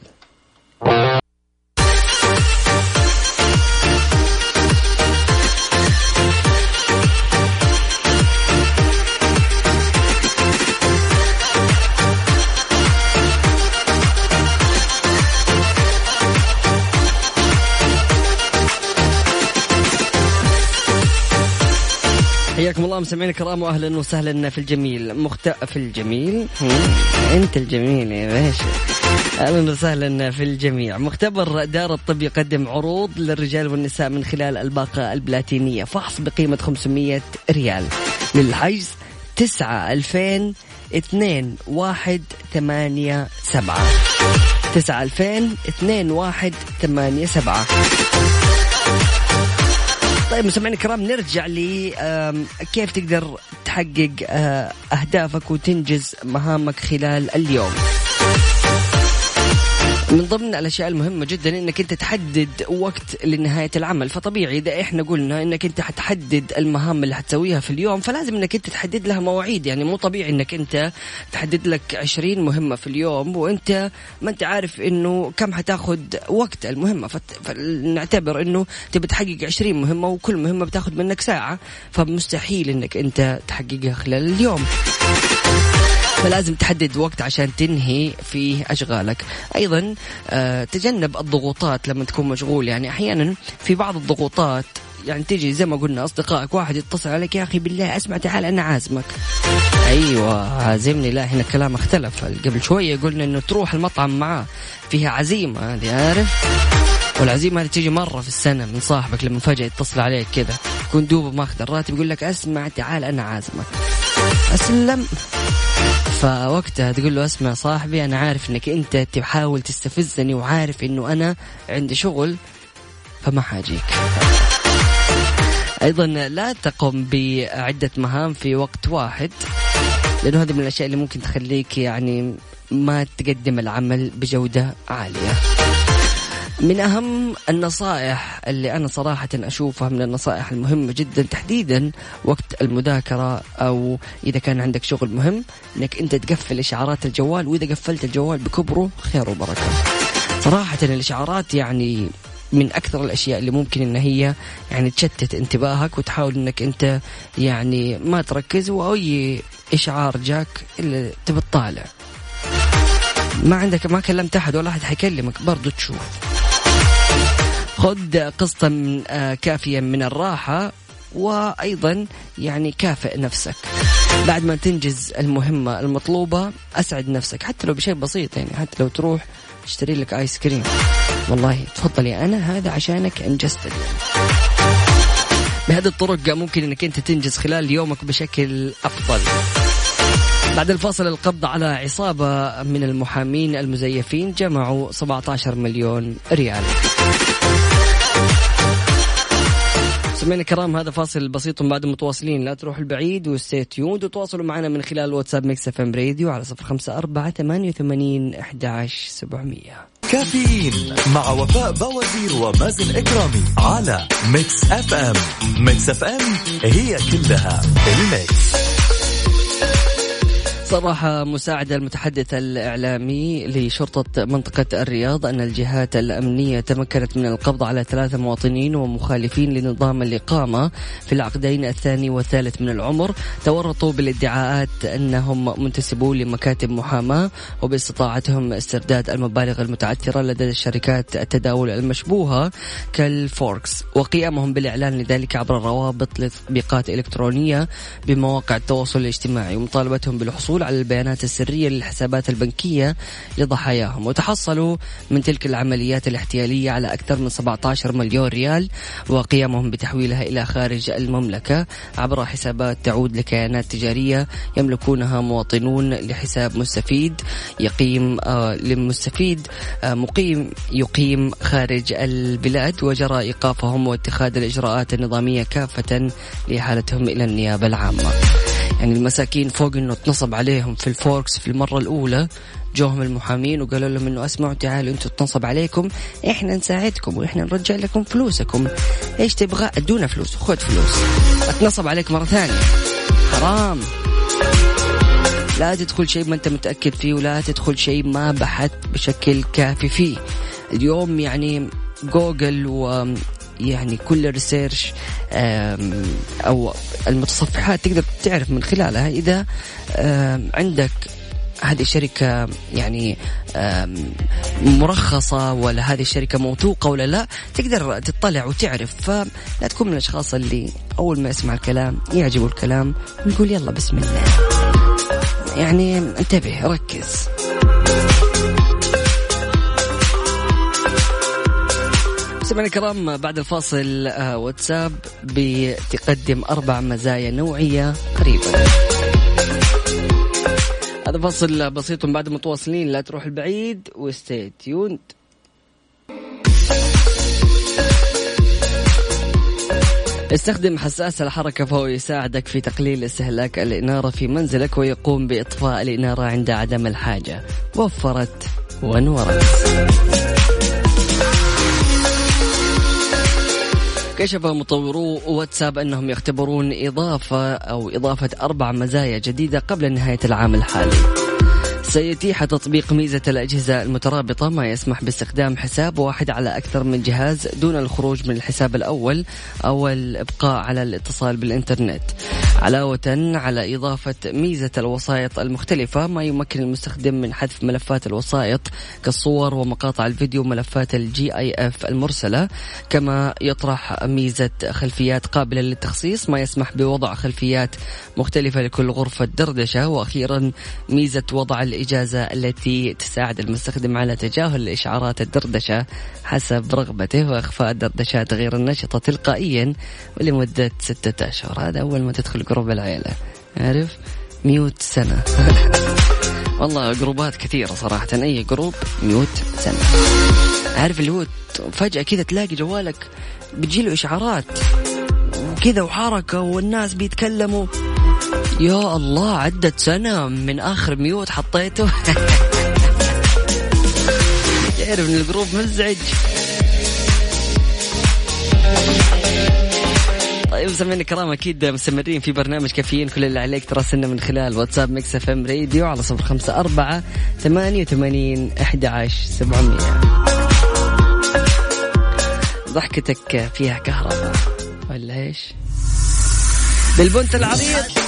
[SPEAKER 2] حياكم الله مستمعينا الكرام واهلا وسهلا في الجميل. مخت... في الجميل. أنت الجميل يا باشا. أهلا وسهلا في الجميع. مختبر دار الطب يقدم عروض للرجال والنساء من خلال الباقة البلاتينية. فحص بقيمة 500 ريال. للحجز 9 2000 2 1 8 7 9 2000 2 1 8 7 طيب مستمعينا الكرام نرجع ل كيف تقدر تحقق آه، أهدافك وتنجز مهامك خلال اليوم. من ضمن الأشياء المهمة جدا إنك أنت تحدد وقت لنهاية العمل. فطبيعي إذا إحنا قلنا إنك أنت حتحدد المهام اللي حتسويها في اليوم فلازم إنك أنت تحدد لها مواعيد. يعني مو طبيعي إنك أنت تحدد لك 20 مهمة في اليوم وأنت ما أنت عارف إنه كم حتاخذ وقت. المهمه فنعتبر إنه تبي تحقق 20 مهمة وكل مهمة بتاخذ منك ساعة. فمستحيل إنك أنت تحققها خلال اليوم. فلازم تحدد وقت عشان تنهي فيه أشغالك. أيضا آه، تجنب الضغوطات لما تكون مشغول. يعني أحيانا في بعض الضغوطات يعني تيجي زي ما قلنا أصدقائك واحد يتصل عليك يا أخي بالله أسمع تعال أنا عازمك. أيوه عازمني. لا هنا الكلام اختلف. قبل شوية قلنا إنه تروح المطعم معاه فيها عزيمة هذه عارف؟ والعزيمة هذه تيجي مرة في السنة من صاحبك لما فجأة يتصل عليك كذا يكون دوب ماخذ الراتب يقول لك أسمع تعال أنا عازمك. أسلم. فوقتها تقول له أسمع صاحبي أنا عارف إنك أنت تحاول تستفزني وعارف إنه أنا عندي شغل فما حاجيك. أيضا لا تقم بعدة مهام في وقت واحد لأنه هذه من الأشياء اللي ممكن تخليك يعني ما تقدم العمل بجودة عالية. من أهم النصائح اللي أنا صراحة أشوفها من النصائح المهمة جدا تحديدا وقت المذاكرة أو إذا كان عندك شغل مهم أنك أنت تقفل إشعارات الجوال وإذا قفلت الجوال بكبره خير وبركة. صراحة الإشعارات يعني من أكثر الأشياء اللي ممكن إن هي يعني تشتت انتباهك وتحاول إنك أنت يعني ما تركز وأي إشعار جاك إلا تبي تطالع. ما عندك ما كلمت أحد ولا أحد حيكلمك برضو تشوف. خذ قسطا آه، كافيا من الراحة وأيضا يعني كافئ نفسك. بعد ما تنجز المهمة المطلوبة أسعد نفسك حتى لو بشيء بسيط يعني حتى لو تروح تشتري لك آيس كريم. والله تفضلي أنا هذا عشانك أنجزت. اليوم بهذه الطرق ممكن أنك أنت تنجز خلال يومك بشكل أفضل. بعد الفاصل القبض على عصابة من المحامين المزيفين جمعوا 17 مليون ريال. مستمعينا الكرام هذا فاصل بسيط بعد متواصلين. لا تروح البعيد و stay tuned وتواصلوا معنا من خلال واتساب Mix FM Radio على صفر خمسة أربعة ثمانية وثمانين أحد سبعمية.
[SPEAKER 7] كافيين مع وفاء بوازير ومازن إكرامي على Mix FM. Mix FM هي كلها ال Mix.
[SPEAKER 2] صرح مساعد المتحدث الإعلامي لشرطة منطقة الرياض أن الجهات الأمنية تمكنت من القبض على ثلاثة مواطنين ومخالفين لنظام الإقامة في العقدين الثاني والثالث من العمر. تورطوا بالادعاءات أنهم منتسبون لمكاتب محاماة وباستطاعتهم استرداد المبالغ المتعثرة لدى شركات التداول المشبوهة كالفوركس. وقيامهم بالإعلان لذلك عبر روابط لتطبيقات إلكترونية بمواقع التواصل الاجتماعي. ومطالبتهم بالحصول على البيانات السرية للحسابات البنكية لضحاياهم. وتحصلوا من تلك العمليات الاحتيالية على أكثر من 17 مليون ريال وقيامهم بتحويلها إلى خارج المملكة عبر حسابات تعود لكيانات تجارية يملكونها مواطنون لحساب مستفيد يقيم آه للمستفيد آه مقيم يقيم خارج البلاد وجرى إيقافهم واتخاذ الإجراءات النظامية كافة لإحالتهم إلى النيابة العامة. يعني المساكين فوق إنه اتنصب عليهم في الفوركس في المرة الأولى جوهم المحامين وقالوا لهم إنه أسمعوا تعالوا أنتم اتنصب عليكم إحنا نساعدكم وإحنا نرجع لكم فلوسكم. إيش تبغى؟ أدونا فلوس خذ فلوس. أتنصب عليك مرة ثانية. حرام. لا تدخل شيء ما أنت متأكد فيه ولا تدخل شيء ما بحثت بشكل كافي فيه. اليوم يعني جوجل و يعني كل research أو المتصفحات تقدر تعرف من خلالها إذا عندك هذه الشركة يعني مرخصة ولا هذه الشركة موثوقة ولا لا تقدر تطلع وتعرف. فلا تكون من الأشخاص اللي أول ما يسمع الكلام يعجبه الكلام ويقول يلا بسم الله. يعني انتبه ركز. سمعنا الكرام بعد الفاصل واتساب بتقدم أربع مزايا نوعية قريبا هذا فاصل بسيط بعد متواصلين لا تروح البعيد وستي تيوند. استخدم حساس الحركة فهو يساعدك في تقليل استهلاك الإنارة في منزلك ويقوم بإطفاء الإنارة عند عدم الحاجة. وفرت ونورت. كشف مطورو واتساب أنهم يختبرون إضافة أو إضافة أربع مزايا جديدة قبل نهاية العام الحالي. سيتيح تطبيق ميزة الأجهزة المترابطة ما يسمح باستخدام حساب واحد على أكثر من جهاز دون الخروج من الحساب الأول أو الإبقاء على الاتصال بالإنترنت. علاوة على إضافة ميزة الوسائط المختلفة ما يمكن المستخدم من حذف ملفات الوسائط كالصور ومقاطع الفيديو وملفات ال GIF المرسلة. كما يطرح ميزة خلفيات قابلة للتخصيص ما يسمح بوضع خلفيات مختلفة لكل غرفة دردشة. وأخيرا ميزة وضع الإجازة التي تساعد المستخدم على تجاهل الإشعارات الدردشة حسب رغبته وإخفاء الدردشات غير النشطة تلقائيا ولمدة ستة أشهر. هذا أول ما تدخل group العيلة. عارف؟ mute سنة. (laughs) والله groupات كثيرة صراحة. أي group mute سنة. عارف اللي هو فجأة كذا تلاقي جوالك بتجيله إشعارات. وكذا وحركة والناس بيتكلموا. يا الله عدت سنة من آخر mute حطيته. (laughs) تعرف إن ال group مزعج. طيب سمعنا الكرام أكيد مستمرين في برنامج كافيين. كل اللي عليك تراسلنا من خلال واتساب Mix FM Radio على صفر خمسة أربعة ثمانية وثمانين أحد عشر سبعمية. ضحكتك فيها كهرباء ولا إيش؟ بالبنت العريض.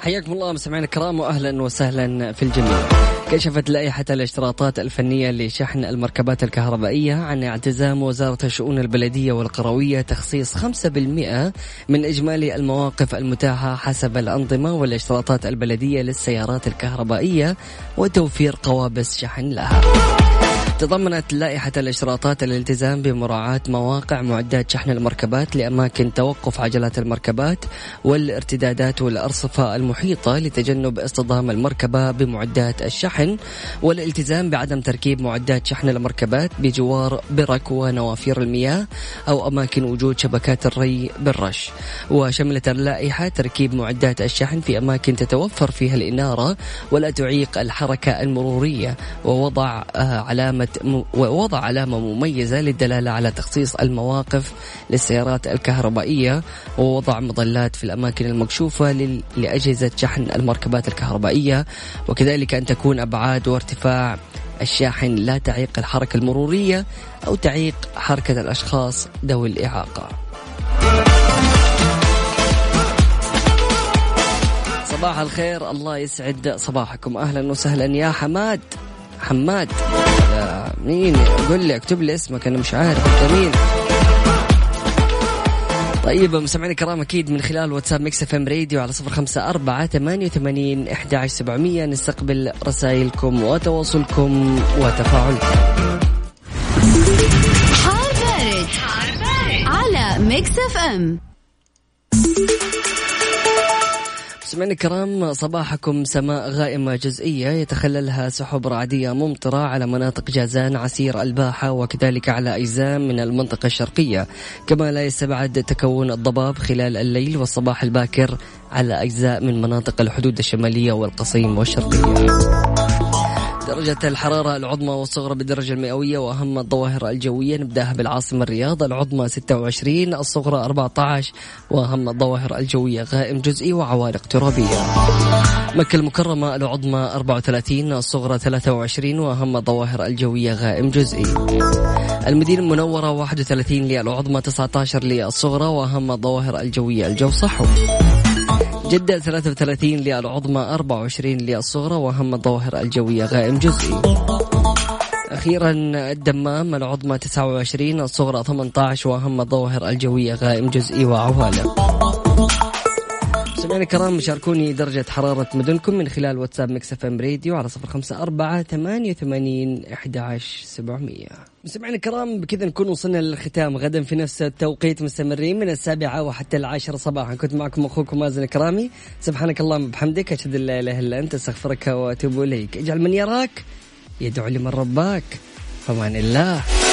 [SPEAKER 2] حياكم الله مستمعينا الكرام واهلا وسهلا في الجميع. كشفت لائحة الاشتراطات الفنية لشحن المركبات الكهربائية عن اعتزام وزارة الشؤون البلدية والقروية تخصيص 5% من إجمالي المواقف المتاحة حسب الأنظمة والاشتراطات البلدية للسيارات الكهربائية وتوفير قوابس شحن لها. تضمنت لائحة الإشراطات الالتزام بمراعاة مواقع معدات شحن المركبات لأماكن توقف عجلات المركبات والارتدادات والأرصفة المحيطة لتجنب اصطدام المركبة بمعدات الشحن والالتزام بعدم تركيب معدات شحن المركبات بجوار برك ونوافير المياه أو أماكن وجود شبكات الري بالرش. وشملت اللائحة تركيب معدات الشحن في أماكن تتوفر فيها الإنارة ولا تعيق الحركة المرورية ووضع آه، علامة ووضع علامة مميزة للدلالة على تخصيص المواقف للسيارات الكهربائية ووضع مظلات في الأماكن المكشوفة لأجهزة شحن المركبات الكهربائية وكذلك أن تكون أبعاد وارتفاع الشاحن لا تعيق الحركة المرورية أو تعيق حركة الأشخاص ذوي الإعاقة. صباح الخير الله يسعد صباحكم. أهلا وسهلا يا حماد. حماد. مين؟ قول لي اكتب لي اسمك أنا مش عارف. انت مين؟ طيب مستمعينا الكرام أكيد من خلال واتساب Mix FM Radio على صفر خمسة أربعة ثمانية وثمانين إحدى عشر سبعمية نستقبل رسائلكم وتواصلكم وتفاعلكم.
[SPEAKER 4] حار بارد. على Mix إف إم.
[SPEAKER 2] مستمعينا الكرام صباحكم سماء غائمة جزئية يتخللها سحب رعدية ممطرة على مناطق جازان عسير الباحة وكذلك على أجزاء من المنطقة الشرقية. كما لا يستبعد تكون الضباب خلال الليل والصباح الباكر على أجزاء من مناطق الحدود الشمالية والقصيم والشرقية. درجة الحرارة العظمى والصغرى بالدرجة المئوية وأهم الظواهر الجوية نبدأها بالعاصمة الرياض العظمى 26 الصغرى 14 وأهم الظواهر الجوية غائم جزئي وعوارق ترابية. مكة المكرمة العظمى 34 الصغرى 23 وأهم الظواهر الجوية غائم جزئي. المدينة المنورة 31 للعظمى 19 للصغرى وأهم الظواهر الجوية الجو صحو جدة 33 للعظمى 24 للصغرى وأهم الظواهر الجوية غائم جزئي أخيرا الدمام العظمى 29 الصغرى 18 وأهم الظواهر الجوية غائم جزئي وعوالم. مستمعينا الكرام شاركوني درجة حرارة مدنكم من خلال واتساب Mix FM Radio على صفر خمسة أربعة ثمانية وثمانين أحد عشر سبعمية. مستمعينا الكرام بكذا نكون وصلنا للختام. غدا في نفس التوقيت مستمرين من السابعة وحتى العاشرة صباحا. كنت معكم أخوكم مازن كرامي سبحانك اللهم بحمدك. أشهد أن لا إله إلا أنت. أستغفرك وأتوب إليك. اجعل من يراك يدعو لمن رباك. فمان الله.